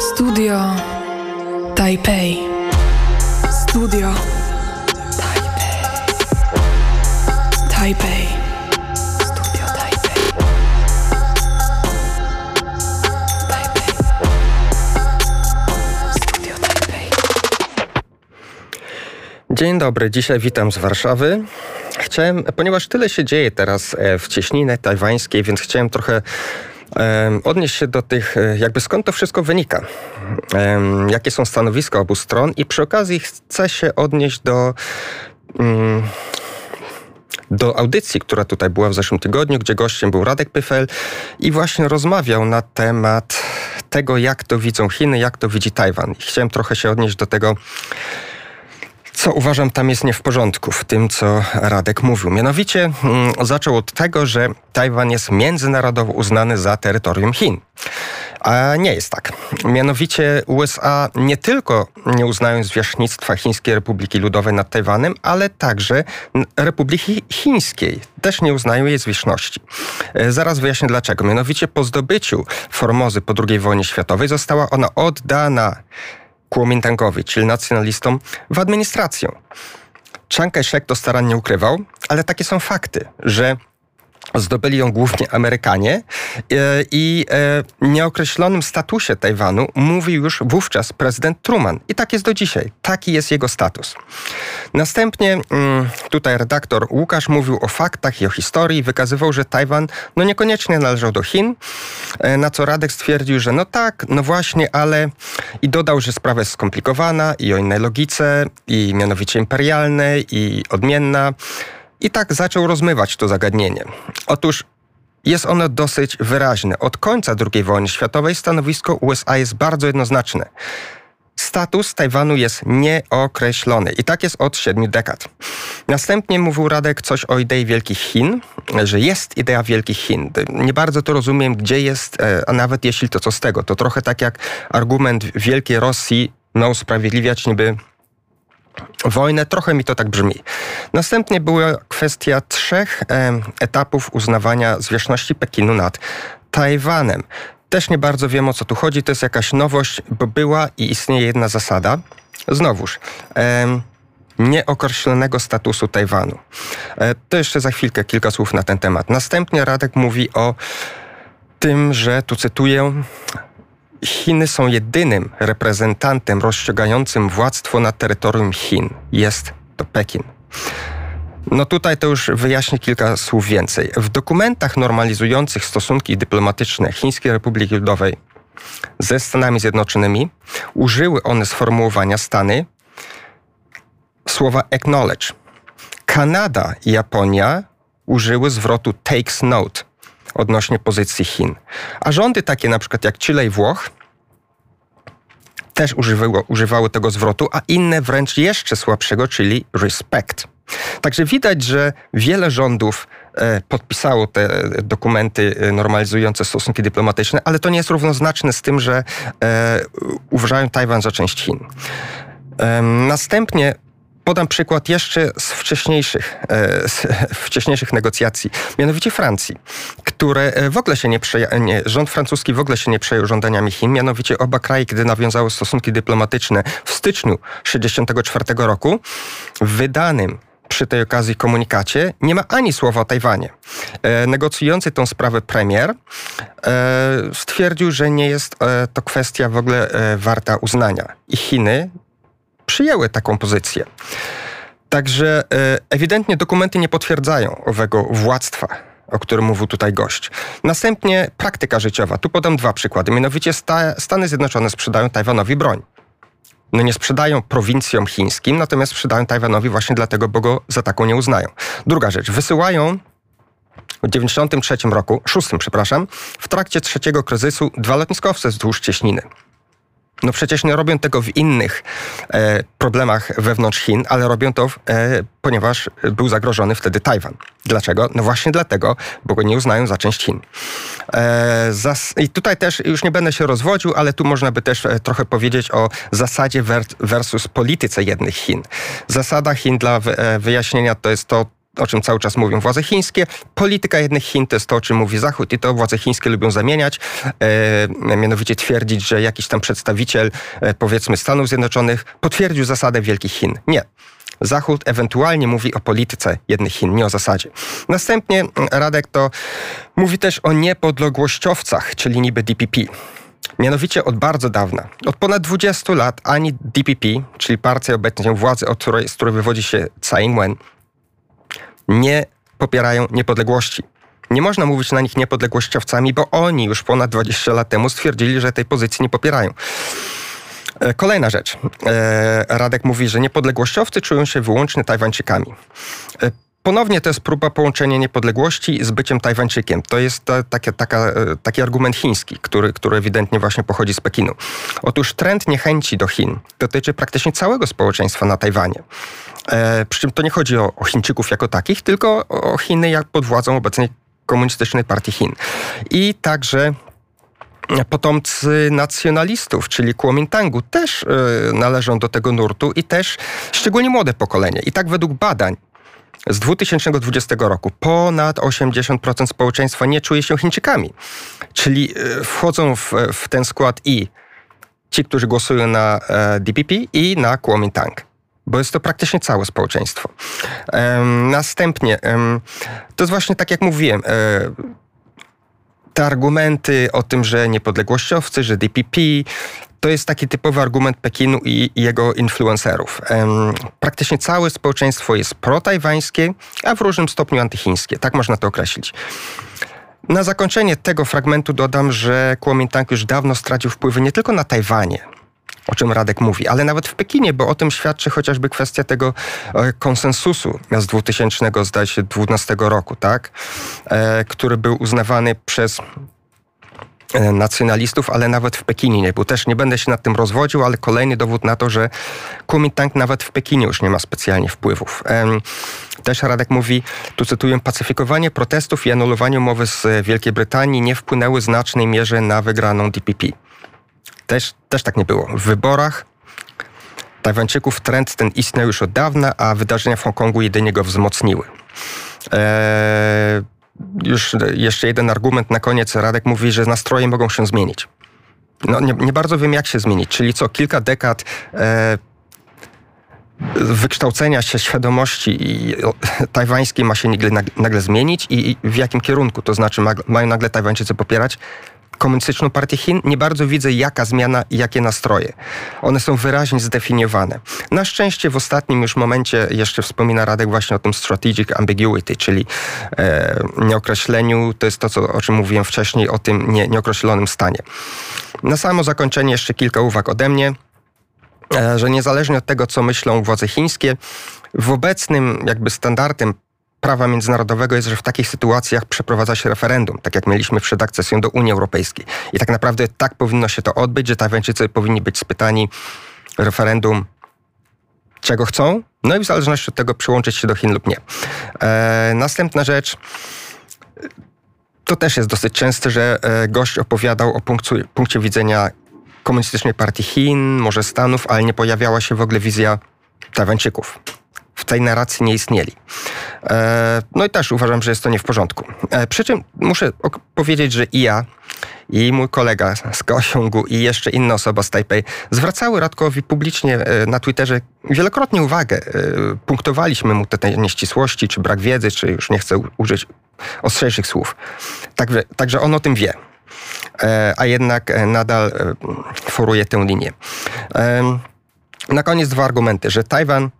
Studio Taipei. Studio Taipei. Taipei. Studio Taipei. Taipei. Studio Taipei. Dzień dobry, dzisiaj witam z Warszawy. Chciałem, ponieważ tyle się dzieje teraz e, w cieśninie tajwańskiej, więc chciałem trochę odnieść się do tych, e, jakby skąd to wszystko wynika. Jakie są stanowiska obu stron i przy okazji chcę się odnieść do... Mm, do audycji, która tutaj była w zeszłym tygodniu, gdzie gościem był Radek Pyfel i właśnie rozmawiał na temat tego, jak to widzą Chiny, jak to widzi Tajwan. I chciałem trochę się odnieść do tego, co uważam tam jest nie w porządku w tym, co Radek mówił. Mianowicie mm, zaczął od tego, że Tajwan jest międzynarodowo uznany za terytorium Chin. A nie jest tak. Mianowicie USA nie tylko nie uznają zwierzchnictwa Chińskiej Republiki Ludowej nad Tajwanem, ale także Republiki Chińskiej też nie uznają jej zwierzchności. E, Zaraz wyjaśnię dlaczego. Mianowicie po zdobyciu Formozy po II wojnie światowej została ona oddana Kuomintangowi, czyli nacjonalistom, w administrację. Chiang Kai-shek to starannie ukrywał, ale takie są fakty, że zdobyli ją głównie Amerykanie e, i e, nieokreślonym statusie Tajwanu mówił już wówczas prezydent Truman. I tak jest do dzisiaj. Taki jest jego status. Następnie mm, tutaj redaktor Łukasz mówił o faktach i o historii, wykazywał, że Tajwan no niekoniecznie należał do Chin, e, na co Radek stwierdził, że no tak, no właśnie, ale i dodał, że sprawa jest skomplikowana i o innej logice, i mianowicie imperialnej, i odmienna. I tak zaczął rozmywać to zagadnienie. Otóż jest ono dosyć wyraźne. Od końca II wojny światowej stanowisko USA jest bardzo jednoznaczne. Status Tajwanu jest nieokreślony i tak jest od siedmiu dekad. Następnie mówił Radek coś o idei Wielkich Chin, że jest idea Wielkich Chin. Nie bardzo to rozumiem, gdzie jest, e, a nawet jeśli to co z tego. To trochę tak jak argument Wielkiej Rosji ma usprawiedliwiać niby wojnę, trochę mi to tak brzmi. Następnie była kwestia trzech em, etapów uznawania zwierzchności Pekinu nad Tajwanem. Też nie bardzo wiem o co tu chodzi, to jest jakaś nowość, bo była i istnieje jedna zasada. Znowuż, em, nieokreślonego statusu Tajwanu. E, to jeszcze za chwilkę kilka słów na ten temat. Następnie Radek mówi o tym, że, tu cytuję, Chiny są jedynym reprezentantem rozciągającym władztwo na terytorium Chin. Jest to Pekin. No tutaj to już wyjaśnię kilka słów więcej. W dokumentach normalizujących stosunki dyplomatyczne Chińskiej Republiki Ludowej ze Stanami Zjednoczonymi użyły one sformułowania Stany słowa acknowledge. Kanada i Japonia użyły zwrotu takes note odnośnie pozycji Chin. A rządy takie na przykład jak Chile i Włoch też używały, używały tego zwrotu, a inne wręcz jeszcze słabszego, czyli respect. Także widać, że wiele rządów e, podpisało te dokumenty e, normalizujące stosunki dyplomatyczne, ale to nie jest równoznaczne z tym, że e, uważają Tajwan za część Chin. Następnie podam przykład jeszcze z wcześniejszych, e, z wcześniejszych negocjacji, mianowicie Francji, które e, w ogóle się nie przeja- nie, rząd francuski w ogóle się nie przejął żądaniami Chin, mianowicie oba kraje, kiedy nawiązały stosunki dyplomatyczne w styczniu 1964 roku, wydanym przy tej okazji komunikacie nie ma ani słowa o Tajwanie. E, negocjujący tą sprawę premier e, stwierdził, że nie jest e, to kwestia w ogóle e, warta uznania. I Chiny przyjęły taką pozycję. Także e, ewidentnie dokumenty nie potwierdzają owego władztwa, o którym mówił tutaj gość. Następnie praktyka życiowa. Tu podam dwa przykłady. Mianowicie sta, Stany Zjednoczone sprzedają Tajwanowi broń. No nie sprzedają prowincjom chińskim, natomiast sprzedają Tajwanowi właśnie dlatego, bo go za taką nie uznają. Druga rzecz. Wysyłają w 93 roku, szóstym, przepraszam, w trakcie trzeciego kryzysu dwa lotniskowce wzdłuż cieśniny. No przecież nie robią tego w innych e, problemach wewnątrz Chin, ale robią to, e, ponieważ był zagrożony wtedy Tajwan. Dlaczego? No właśnie dlatego, bo go nie uznają za część Chin. E, I tutaj też już nie będę się rozwodził, ale tu można by też e, trochę powiedzieć o zasadzie ver- versus polityce jednych Chin. Zasada Chin dla e, wyjaśnienia to jest to, o czym cały czas mówią władze chińskie. Polityka jednych Chin to jest to, o czym mówi Zachód i to władze chińskie lubią zamieniać. E, mianowicie twierdzić, że jakiś tam przedstawiciel, e, powiedzmy, Stanów Zjednoczonych potwierdził zasadę Wielkich Chin. Nie. Zachód ewentualnie mówi o polityce jednych Chin, nie o zasadzie. Następnie Radek to mówi też o niepodległościowcach, czyli niby DPP. Mianowicie od bardzo dawna, od ponad 20 lat, ani DPP, czyli partia obecnie władzy, od której, z której wywodzi się Tsai Ing-wen, nie popierają niepodległości. Nie można mówić na nich niepodległościowcami, bo oni już ponad 20 lat temu stwierdzili, że tej pozycji nie popierają. E, kolejna rzecz. E, Radek mówi, że niepodległościowcy czują się wyłącznie Tajwańczykami. E, ponownie to jest próba połączenia niepodległości z byciem Tajwańczykiem. To jest ta, taka, taka, taki argument chiński, który, który ewidentnie właśnie pochodzi z Pekinu. Otóż trend niechęci do Chin dotyczy praktycznie całego społeczeństwa na Tajwanie. E, przy czym to nie chodzi o, o Chińczyków jako takich, tylko o Chiny jak pod władzą obecnej komunistycznej partii Chin. I także potomcy nacjonalistów, czyli Kuomintangu, też y, należą do tego nurtu i też szczególnie młode pokolenie. I tak według badań z 2020 roku ponad 80% społeczeństwa nie czuje się Chińczykami. Czyli y, wchodzą w, w ten skład i ci, którzy głosują na e, DPP i na Kuomintang bo jest to praktycznie całe społeczeństwo. Następnie, to jest właśnie tak jak mówiłem, um, te argumenty o tym, że niepodległościowcy, że DPP, to jest taki typowy argument Pekinu i, jego influencerów. praktycznie całe społeczeństwo jest protajwańskie, a w różnym stopniu antychińskie. Tak można to określić. Na zakończenie tego fragmentu dodam, że Kuomintang już dawno stracił wpływy nie tylko na Tajwanie, o czym Radek mówi, ale nawet w Pekinie, bo o tym świadczy chociażby kwestia tego e, konsensusu z 2012 roku, tak? E, który był uznawany przez e, nacjonalistów, ale nawet w Pekinie nie był. Też nie będę się nad tym rozwodził, ale kolejny dowód na to, że Kuomintang nawet w Pekinie już nie ma specjalnie wpływów. Też Radek mówi, tu cytuję, pacyfikowanie protestów i anulowanie umowy z Wielkiej Brytanii nie wpłynęły w znacznej mierze na wygraną DPP. Też, też tak nie było. W wyborach Tajwańczyków trend ten istniał już od dawna, a wydarzenia w Hongkongu jedynie go wzmocniły. Eee, już jeszcze jeden argument na koniec. Radek mówi, że nastroje mogą się zmienić. No, nie, nie bardzo wiem, jak się zmienić. Czyli co kilka dekad e, wykształcenia się świadomości tajwańskiej ma się nagle, nagle zmienić i, i w jakim kierunku? To znaczy, mają nagle Tajwańczycy popierać komunistyczną partię Chin, nie bardzo widzę jaka zmiana i jakie nastroje. One są wyraźnie zdefiniowane. Na szczęście w ostatnim już momencie jeszcze wspomina Radek właśnie o tym strategic ambiguity, czyli e, nieokreśleniu, to jest to, co, o czym mówiłem wcześniej, o tym nie, nieokreślonym stanie. Na samo zakończenie jeszcze kilka uwag ode mnie e, że niezależnie od tego, co myślą władze chińskie, w obecnym jakby standardem prawa międzynarodowego jest, że w takich sytuacjach przeprowadza się referendum, tak jak mieliśmy przed akcesją do Unii Europejskiej. I tak naprawdę tak powinno się to odbyć, że Tajwańczycy powinni być spytani referendum, czego chcą, no i w zależności od tego przyłączyć się do Chin lub nie. E, następna rzecz. To też jest dosyć częste, że e, gość opowiadał o punkcie, punkcie widzenia komunistycznej partii Chin, może Stanów, ale nie pojawiała się w ogóle wizja Tajwańczyków w tej narracji nie istnieli. E, no i też uważam, że jest to nie w porządku. E, przy czym muszę powiedzieć, że i ja, i mój kolega z Kaosiągu i jeszcze inna osoba z Taipei zwracały Radkowi publicznie e, na Twitterze wielokrotnie uwagę. Punktowaliśmy mu te nieścisłości, czy brak wiedzy, czy już nie chcę użyć ostrzejszych słów. Także, także on o tym wie. A jednak nadal foruje tę linię. Na koniec dwa argumenty, że Tajwan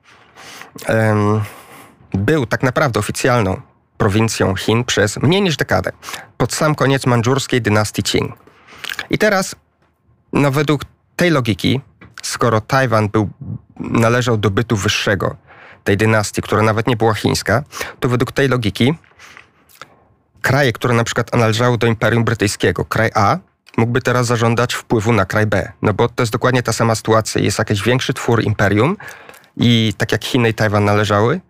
był tak naprawdę oficjalną prowincją Chin przez mniej niż dekadę, pod sam koniec mandżurskiej dynastii Qing. I teraz, no według tej logiki, skoro Tajwan był, należał do bytu wyższego tej dynastii, która nawet nie była chińska, to według tej logiki kraje, które na przykład należały do Imperium Brytyjskiego, kraj A, mógłby teraz zażądać wpływu na kraj B. No bo to jest dokładnie ta sama sytuacja. Jest jakiś większy twór imperium, i tak jak Chiny i Tajwan należały,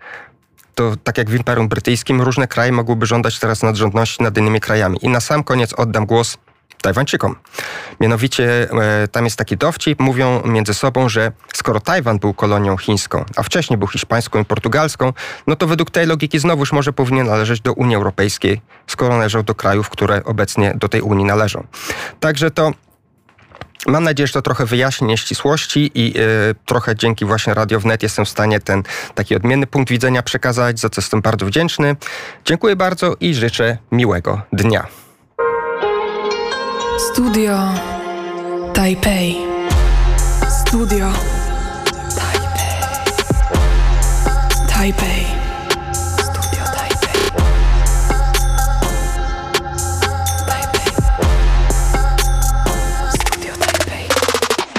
to tak jak w Imperium Brytyjskim, różne kraje mogłyby żądać teraz nadrzędności nad innymi krajami. I na sam koniec oddam głos Tajwańczykom. Mianowicie e, tam jest taki dowcip, mówią między sobą, że skoro Tajwan był kolonią chińską, a wcześniej był hiszpańską i portugalską, no to według tej logiki znowuż może powinien należeć do Unii Europejskiej, skoro należał do krajów, które obecnie do tej Unii należą. Także to Mam nadzieję, że to trochę wyjaśni nieścisłości i y, trochę dzięki właśnie Radio Wnet jestem w stanie ten taki odmienny punkt widzenia przekazać, za co jestem bardzo wdzięczny. Dziękuję bardzo i życzę miłego dnia. Studio Taipei. Studio Taipei. Taipei.